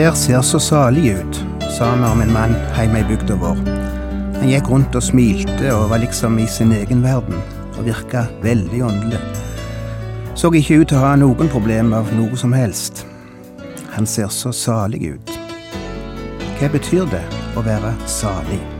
Der ser så salig ut, sa vi om en mann hjemme i bygda vår. Han gikk rundt og smilte og var liksom i sin egen verden, og virka veldig åndelig. Så ikke ut til å ha noen problem av noe som helst. Han ser så salig ut. Hva betyr det å være salig?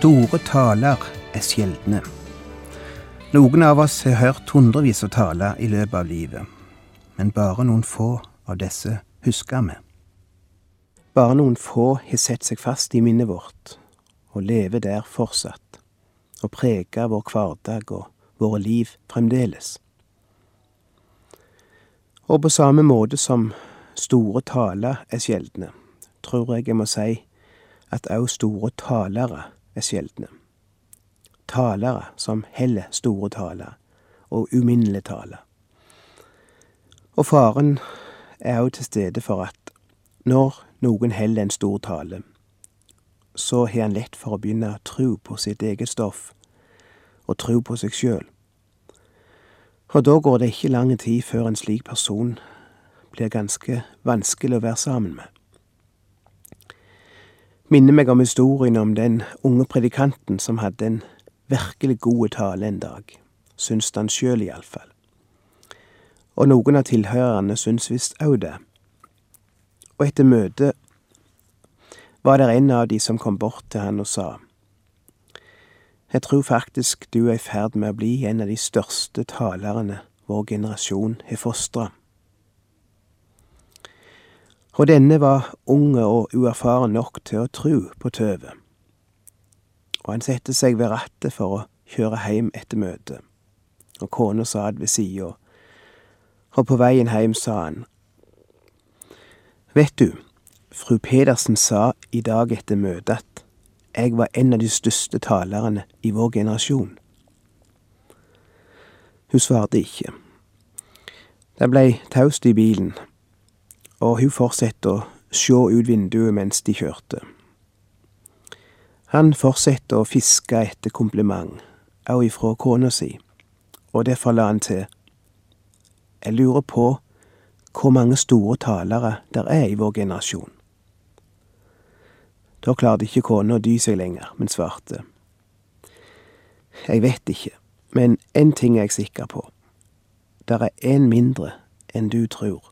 Store taler er sjeldne. Noen av oss har hørt hundrevis av taler i løpet av livet, men bare noen få av disse husker vi. Bare noen få har sett seg fast i minnet vårt, og lever der fortsatt, og preger vår hverdag og våre liv fremdeles. Og på samme måte som store taler er sjeldne, tror jeg jeg må si at òg store talere er sjeldne. Talere som heller store taler, og uminnelige taler. Og faren er òg til stede for at når noen heller en stor tale, så har han lett for å begynne å tro på sitt eget stoff, og tro på seg sjøl. Og da går det ikke lang tid før en slik person blir ganske vanskelig å være sammen med minner meg om historien om den unge predikanten som hadde en virkelig god tale en dag, syns han sjøl iallfall. Og noen av tilhørerne syns visst òg det. Og etter møtet var det en av de som kom bort til han og sa, Jeg tror faktisk du er i ferd med å bli en av de største talerne vår generasjon har fostra. Og denne var unge og uerfaren nok til å tru på tøvet. Og han satte seg ved rattet for å kjøre heim etter møtet, og kona satt ved sida, og på veien heim sa han, Vet du, fru Pedersen sa i dag etter møtet at jeg var en av de største talerne i vår generasjon. Hun svarte ikke. Det blei taust i bilen, og hun fortsatte å sjå ut vinduet mens de kjørte. Han fortsatte å fiske etter kompliment, òg ifra kona si, og derfor la han til. Jeg lurer på hvor mange store talere der er i vår generasjon. Da klarte ikke kona å dy seg lenger, men svarte. Jeg vet ikke, men én ting er jeg sikker på. Der er én mindre enn du tror.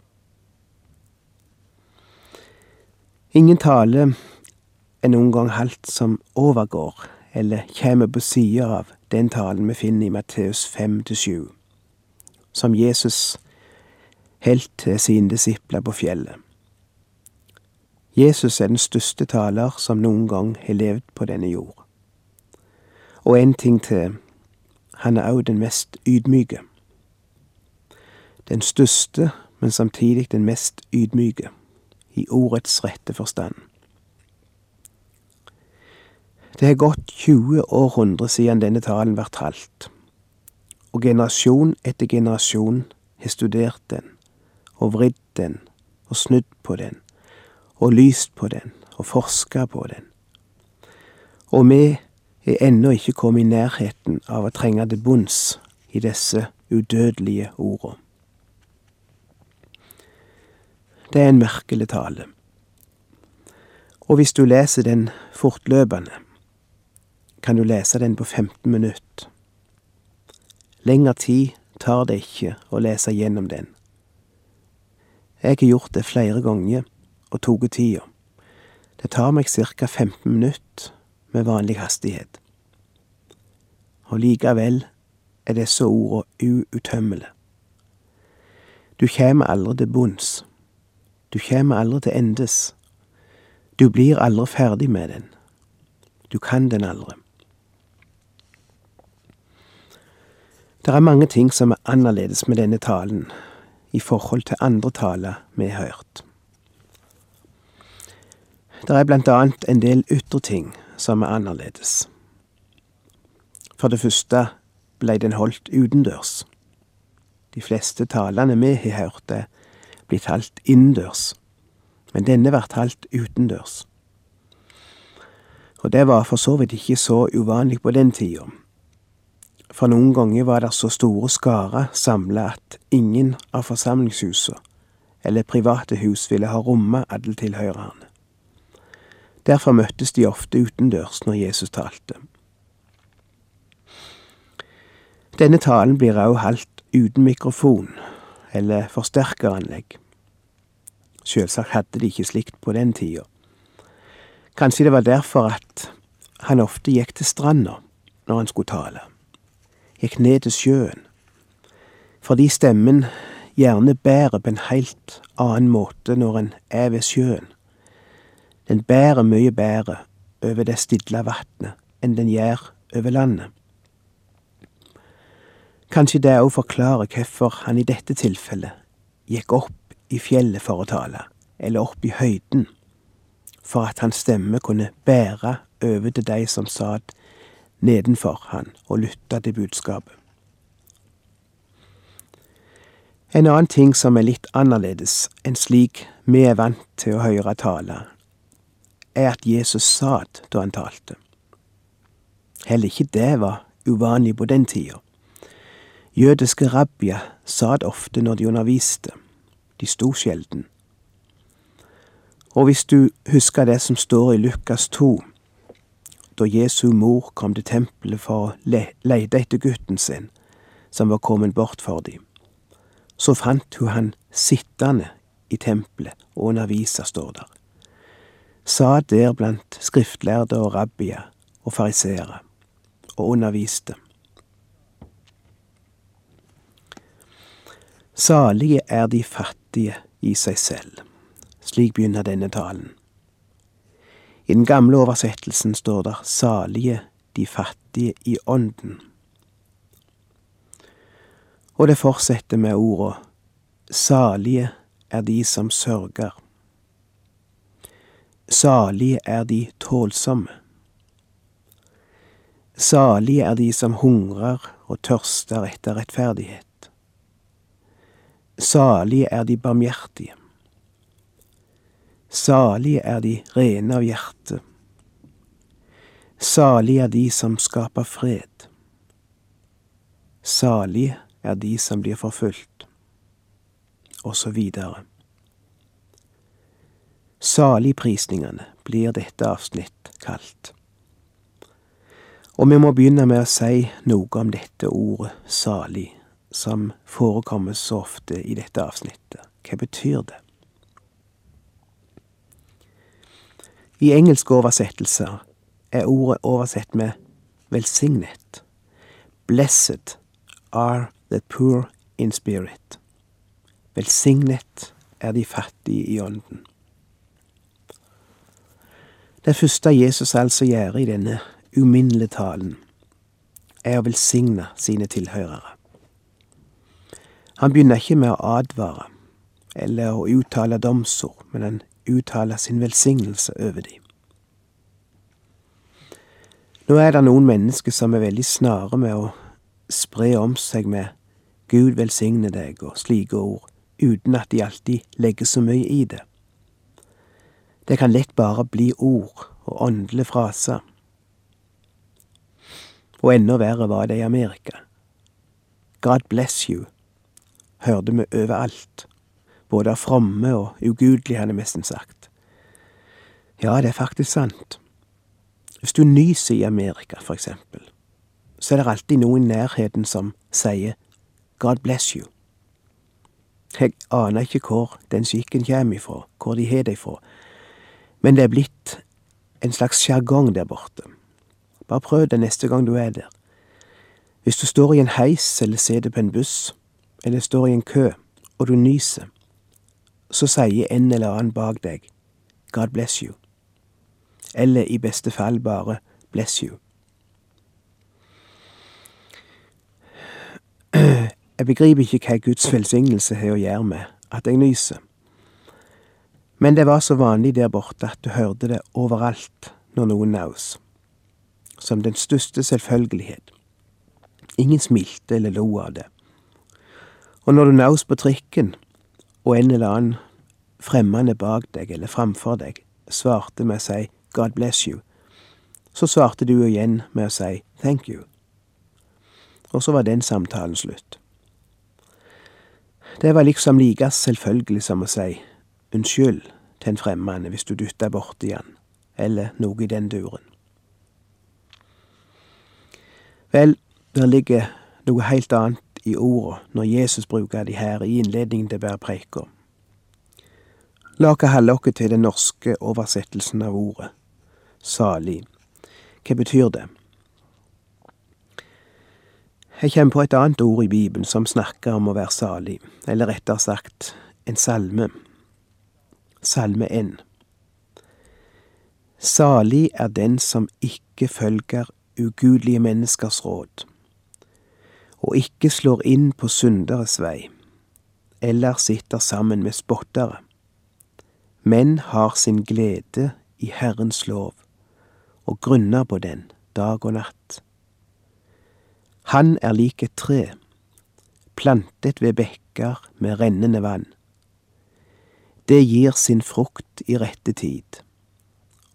Ingen tale er noen gang halvt som overgår eller kjem på sida av den talen vi finner i Matteus fem til sju, som Jesus helt til sine disipler på fjellet. Jesus er den største taler som noen gang har levd på denne jord. Og en ting til, han er òg den mest ydmyke. Den største, men samtidig den mest ydmyke i ordets rette forstand. Det har gått 20 århundre siden denne talen ble talt, og generasjon etter generasjon har studert den, og vridd den, og snudd på den, og lyst på den, og forska på den. Og vi er ennå ikke kommet i nærheten av å trenge til bunns i disse udødelige ordene. Det er en merkelig tale. Og hvis du leser den fortløpende, kan du lese den på 15 minutter. Lengre tid tar det ikke å lese gjennom den. Jeg har gjort det flere ganger og tatt tida. Det tar meg ca 15 minutter med vanlig hastighet. Og likevel er disse ordene uuttømmelige. Du kjem aldri til bunns Du kjem aldri til endes. Du blir aldri ferdig med den. Du kan den aldri. Det er mange ting som er annerledes med denne talen i forhold til andre taler vi har hørt. Det er blant annet en del ytre ting som er annerledes. For det første blei den holdt utendørs. De fleste talene vi har hørt, er blitt holdt innendørs, men denne ble holdt utendørs. Og det var for så vidt ikke så uvanlig på den tida. For noen ganger var det så store skarer samla at ingen av forsamlingshusene eller private hus ville ha rommet alle tilhørerne. Derfor møttes de ofte utendørs når Jesus talte. Denne talen blir også holdt uten mikrofon eller forsterkeranlegg. Sjølsagt hadde de ikke slikt på den tida. Kanskje det var derfor at han ofte gikk til stranda når han skulle tale. Gikk ned til sjøen. Fordi stemmen gjerne bærer på en helt annen måte når en er ved sjøen. Den bærer mye bedre over det stille vatnet enn den gjør over landet. Kanskje det òg forklarer hvorfor han i dette tilfellet gikk opp i fjellet for å tale, eller opp i høyden, for at hans stemme kunne bære over til de som satt nedenfor han og lytta til budskapet. En annen ting som er litt annerledes enn slik vi er vant til å høre tale, er at Jesus satt da han talte. Heller ikke det var uvanlig på den tida. Jødiske rabbier satt ofte når de underviste. De sto sjelden. Og hvis du husker det som står i Lukas 2, da Jesu mor kom til tempelet for å le leite etter gutten sin, som var kommet bort for dem, så fant hun han sittende i tempelet og undervise, står der. Sa der blant skriftlærde og rabbier og fariseere, og underviste. Salige er de fattige i seg selv. Slik begynner denne talen. I den gamle oversettelsen står det salige de fattige i ånden. Og det fortsetter med orda salige er de som sørger. Salige er de tålsomme. Salige er de som hungrer og tørster etter rettferdighet. Salige er de barmhjertige. Salige er de rene av hjerte. Salige er de som skaper fred. Salige er de som blir forfulgt. Og så videre. Saligprisningene blir dette avsnitt kalt. Og vi må begynne med å si noe om dette ordet salig som forekommer så ofte i dette avsnittet. Hva betyr det? I engelske oversettelser er ordet oversett med velsignet. Blessed are the poor in spirit. Velsignet er de fattige i ånden. Det første Jesus altså gjør i denne uminnelige talen, er å velsigne sine tilhørere. Han begynner ikke med å advare eller å uttale domsord, men han uttaler sin velsignelse over dem. Nå er det noen mennesker som er veldig snare med å spre om seg med Gud velsigne deg og slike ord, uten at de alltid legger så mye i det. Det kan lett bare bli ord og åndelige fraser. Og enda verre var det i Amerika. God bless you hørte vi overalt, både av fromme og ugudelige, hadde nesten sagt. Ja, det er faktisk sant. Hvis du nyser i Amerika, for eksempel, så er det alltid noen i nærheten som sier God bless you. Jeg aner ikke hvor den skikken kommer ifra, hvor de har det ifra, men det er blitt en slags sjargong der borte. Bare prøv det neste gang du er der. Hvis du står i en heis eller sitter på en buss, eller står i en kø, og du nyser, så sier en eller annen bak deg God bless you, eller i beste fall bare bless you. Jeg begriper ikke hva Guds velsignelse har å gjøre med at jeg nyser. Men det var så vanlig der borte at du hørte det overalt når noen naus. Som den største selvfølgelighet. Ingen smilte eller lo av det. Og når du naus på trikken, og en eller annen fremmede bak deg eller framfor deg svarte med å si God bless you, så svarte du igjen med å si thank you. Og så var den samtalen slutt. Det var liksom like selvfølgelig som å si unnskyld til en fremmed hvis du dytta borti han, eller noe i den duren. Vel, der ligger noe helt annet i orda når Jesus bruker de her i innledningen til bærpreika. La oss holde oss til den norske oversettelsen av ordet salig. Hva betyr det? Jeg kommer på et annet ord i Bibelen som snakker om å være salig, eller rettere sagt en salme. Salme 1. Salig er den som ikke følger ugudelige menneskers råd, og ikke slår inn på synderes vei, eller sitter sammen med spottere, men har sin glede i Herrens lov, og grunner på den dag og natt. Han er lik et tre, plantet ved bekker med rennende vann. Det gir sin frukt i rette tid,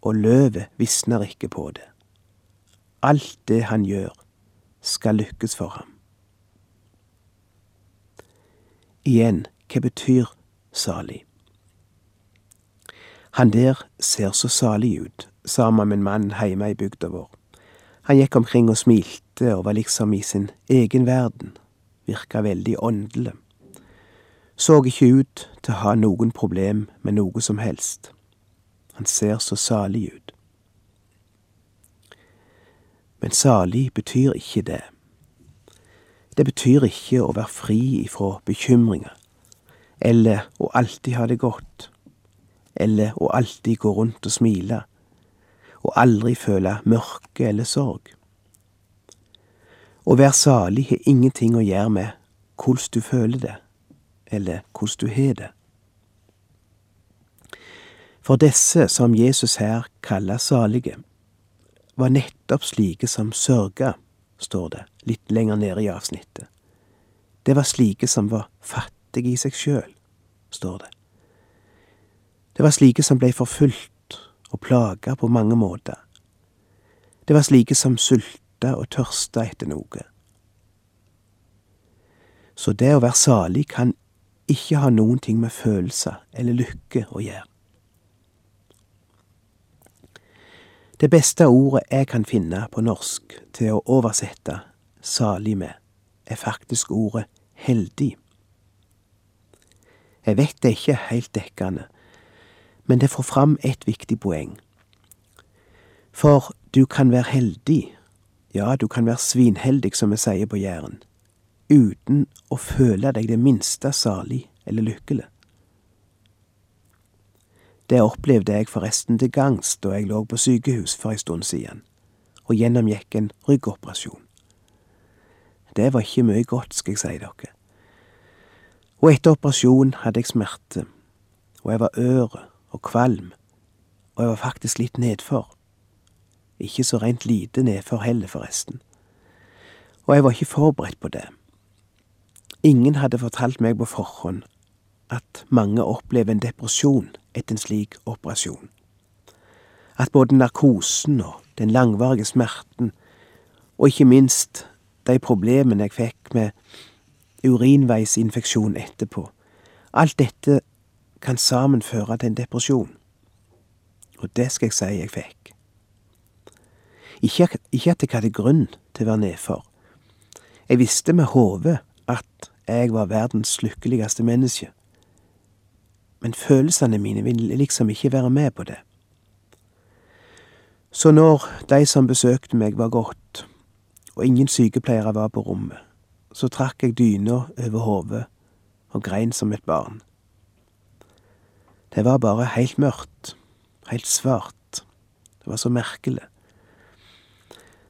og løvet visner ikke på det. Alt det han gjør, skal lykkes for ham. Igjen, hva betyr salig? Han der ser så salig ut, sammen med en mann heime i bygda vår. Han gikk omkring og smilte og var liksom i sin egen verden, virka veldig åndelig. Så ikke ut til å ha noen problem med noe som helst. Han ser så salig ut. Men salig betyr ikke det. Det betyr ikke å være fri ifra bekymringer, eller å alltid ha det godt, eller å alltid gå rundt og smile, og aldri føle mørke eller sorg. Å være salig har ingenting å gjøre med hvordan du føler det, eller hvordan du har det. For disse som Jesus her kaller salige, var nettopp slike som sørga, står det litt lenger nede i avsnittet. Det var slike som var fattige i seg sjøl, står det. Det var slike som blei forfulgt og plaga på mange måter. Det var slike som sulta og tørsta etter noe. Så det å være salig kan ikke ha noen ting med følelser eller lykke å gjøre. Det beste ordet jeg kan finne på norsk til å oversette salig med, er faktisk ordet heldig. Jeg vet det er ikke helt dekkende, men det får fram et viktig poeng. For du kan være heldig, ja, du kan være svinheldig, som vi sier på Jæren, uten å føle deg det minste salig eller lykkelig. Det opplevde jeg forresten til gangs da jeg lå på sykehus for ei stund siden og gjennomgikk en ryggoperasjon. Det var ikke mye godt, skal jeg si dere. Og etter operasjonen hadde jeg smerte, og jeg var øre og kvalm, og jeg var faktisk litt nedfor. Ikke så rent lite nedfor heller, forresten. Og jeg var ikke forberedt på det. Ingen hadde fortalt meg på forhånd at mange opplever en depresjon etter en slik operasjon. At både narkosen og den langvarige smerten, og ikke minst de problemene jeg fikk med urinveisinfeksjon etterpå, alt dette kan sammen føre til en depresjon. Og det skal jeg si jeg fikk. Ikke, ikke at jeg hadde grunn til å være nedfor. Jeg visste med hodet at jeg var verdens lykkeligste menneske men følelsene mine ville liksom ikke være med på det. Så når de som besøkte meg var gått, og ingen sykepleiere var på rommet, så trakk jeg dyna over hodet og grein som et barn. Det var bare heilt mørkt, heilt svart. Det var så merkelig.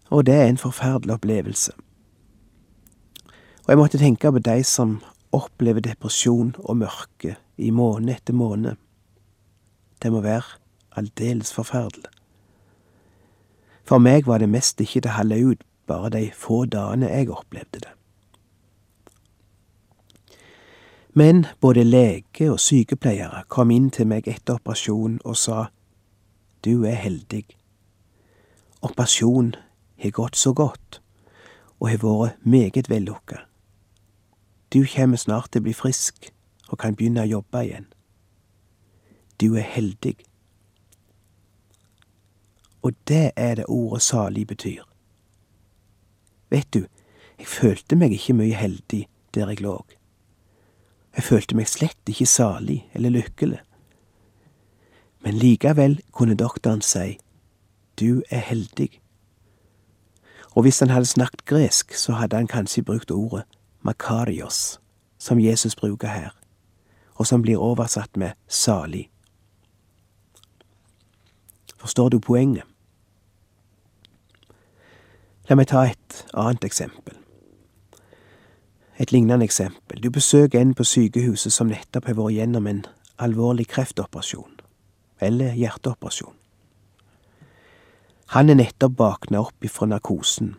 Og det er en forferdelig opplevelse. Og jeg måtte tenke på de som opplever depresjon og mørke i måned etter måned. Det må være aldeles forferdelig. For meg var det mest ikke til å holde ut bare de få dagene jeg opplevde det. Men både lege og sykepleiere kom inn til meg etter operasjon og sa du er heldig. Operasjonen har gått så godt og har vært meget vellukka. Du kommer snart til å bli frisk og kan begynne å jobbe igjen. Du er heldig. Og det er det ordet salig betyr. Vet du, jeg følte meg ikke mye heldig der jeg lå. Jeg følte meg slett ikke salig eller lykkelig. Men likevel kunne doktoren si, du er heldig. Og hvis han hadde snakket gresk, så hadde han kanskje brukt ordet makarios, som Jesus bruker her, og som blir oversatt med salig. Forstår du poenget? La meg ta et annet eksempel. Et lignende eksempel. Du besøker en på sykehuset som nettopp har vært gjennom en alvorlig kreftoperasjon, eller hjerteoperasjon. Han er nettopp våkna opp ifra narkosen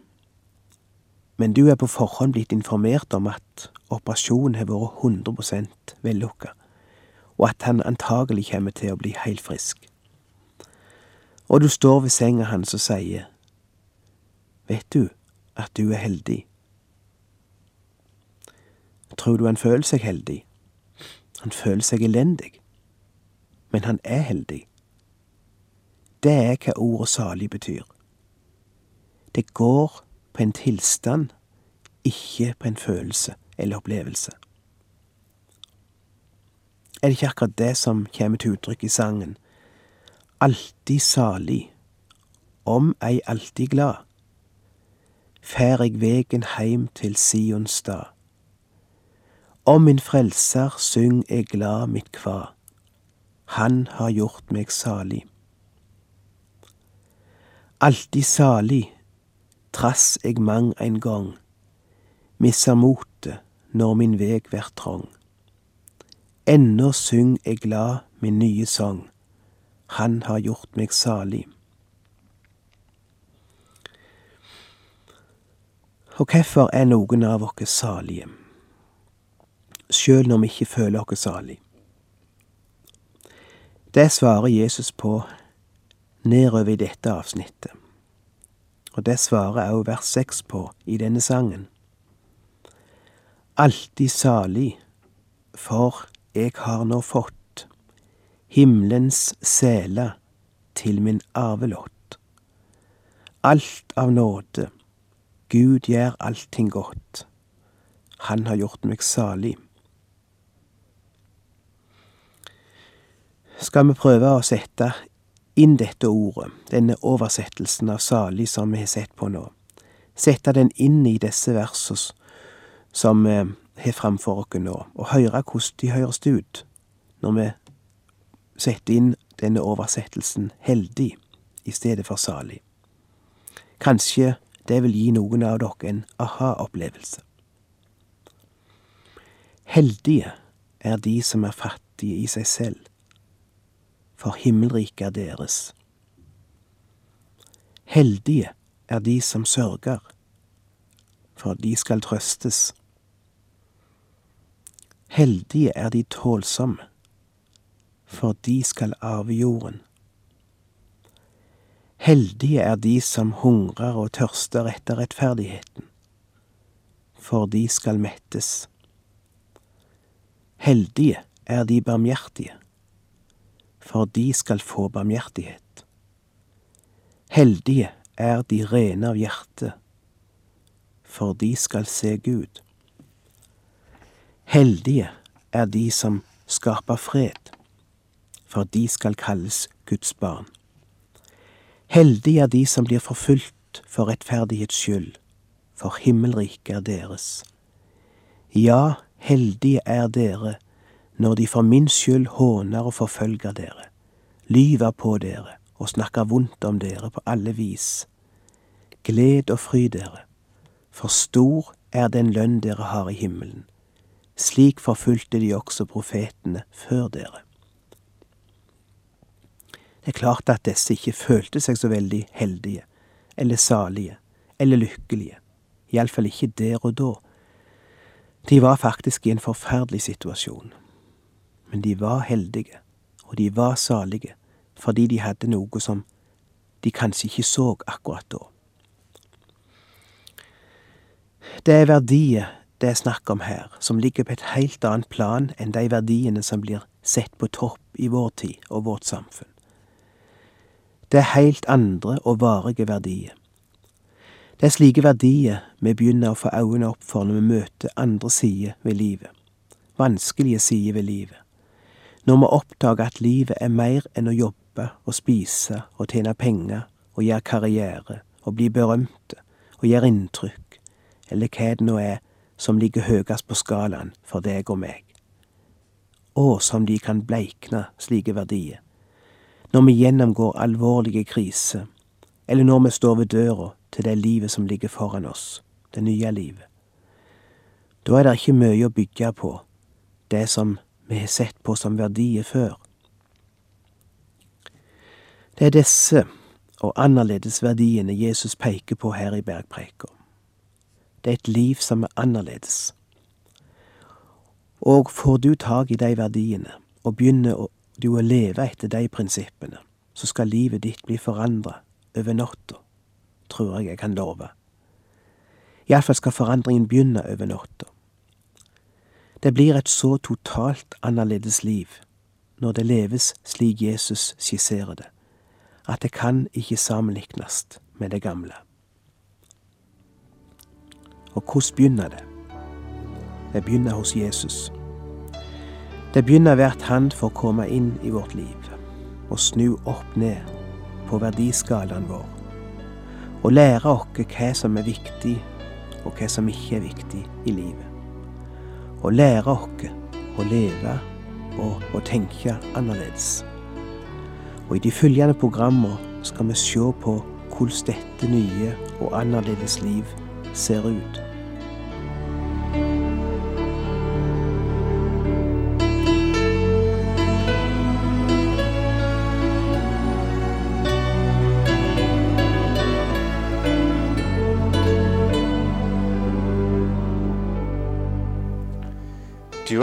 men du er på forhånd blitt informert om at operasjonen har vært 100% vellukka, og at han antagelig kommer til å bli helt frisk. Og du står ved senga hans og sier, Vet du at du er heldig? Tror du han føler seg heldig? Han føler seg elendig, men han er heldig. Det er hva ordet salig betyr. Det går på en tilstand, ikke på en følelse eller opplevelse. Er det ikke akkurat det som kommer til uttrykk i sangen? Alltid salig, om ei alltid glad, fær eg vegen heim til Sionstad. Om min frelser syng eg glad mitt kva, han har gjort meg salig. Alltid salig, trass eg mang ein gong, misser motet når min veg vert trong. Ennå syng eg glad min nye song, han har gjort meg salig. Og hvorfor er noen av oss salige, sjøl når vi ikke føler oss salige? Det svarer Jesus på nedover i dette avsnittet og det svarer også vers seks på i denne sangen. Alltid salig, for eg har nå fått himmelens sele til min arvelott. Alt av nåde, Gud gjør allting godt, Han har gjort meg salig. Skal vi prøve å sette inn dette ordet, denne oversettelsen av salig som vi har sett på nå, sette den inn i disse versene som vi har framfor oss nå, og høre hvordan de høres ut når vi setter inn denne oversettelsen heldig i stedet for salig. Kanskje det vil gi noen av dere en aha-opplevelse. Heldige er de som er fattige i seg selv for himmelriket er deres. Heldige er de som sørger, for de skal trøstes. Heldige er de tålsomme, for de skal arve jorden. Heldige er de som hungrer og tørster etter rettferdigheten, for de skal mettes. Heldige er de barmhjertige, for de skal få barmhjertighet. Heldige er de rene av hjerte, for de skal se Gud. Heldige er de som skaper fred, for de skal kalles Guds barn. Heldige er de som blir forfulgt for rettferdighets skyld, for himmelriket er deres. Ja, heldige er dere når de for min skyld håner og forfølger dere, lyver på dere og snakker vondt om dere på alle vis. Gled og fry dere, for stor er den lønn dere har i himmelen. Slik forfulgte de også profetene før dere. Det er klart at disse ikke følte seg så veldig heldige, eller salige, eller lykkelige, iallfall ikke der og da. De var faktisk i en forferdelig situasjon. Men de var heldige, og de var salige, fordi de hadde noe som de kanskje ikke så akkurat da. Det er verdier det er snakk om her, som ligger på et helt annet plan enn de verdiene som blir sett på topp i vår tid og vårt samfunn. Det er heilt andre og varige verdier. Det er slike verdier vi begynner å få øynene opp for når vi møter andre sider ved livet, vanskelige sider ved livet, når vi oppdager at livet er mer enn å jobbe og spise og tjene penger og gjøre karriere og bli berømte og gjøre inntrykk, eller hva det nå er som ligger høyest på skalaen for deg og meg. Å, som de kan bleikne, slike verdier, når vi gjennomgår alvorlige kriser, eller når vi står ved døra til det livet som ligger foran oss, det nye livet. Da er det ikke mye å bygge på, det som vi har sett på som verdier før. Det er disse og annerledes verdiene Jesus peker på her i bergpreika. Det er et liv som er annerledes. Og får du tak i de verdiene, og begynner du å leve etter de prinsippene, så skal livet ditt bli forandra over natta, tror jeg jeg kan love. Iallfall skal forandringen begynne over natta. Det blir et så totalt annerledes liv når det leves slik Jesus skisserer det, at det kan ikke sammenlignes med det gamle. Og hvordan begynner det? Det begynner hos Jesus. Det begynner hvert hand for å komme inn i vårt liv og snu opp ned på verdiskalaen vår. Og lære oss hva som er viktig, og hva som ikke er viktig i livet. Og lære oss å leve og å tenke annerledes. Og i de følgende programmer skal vi se på hvordan dette nye og annerledes liv ser ut.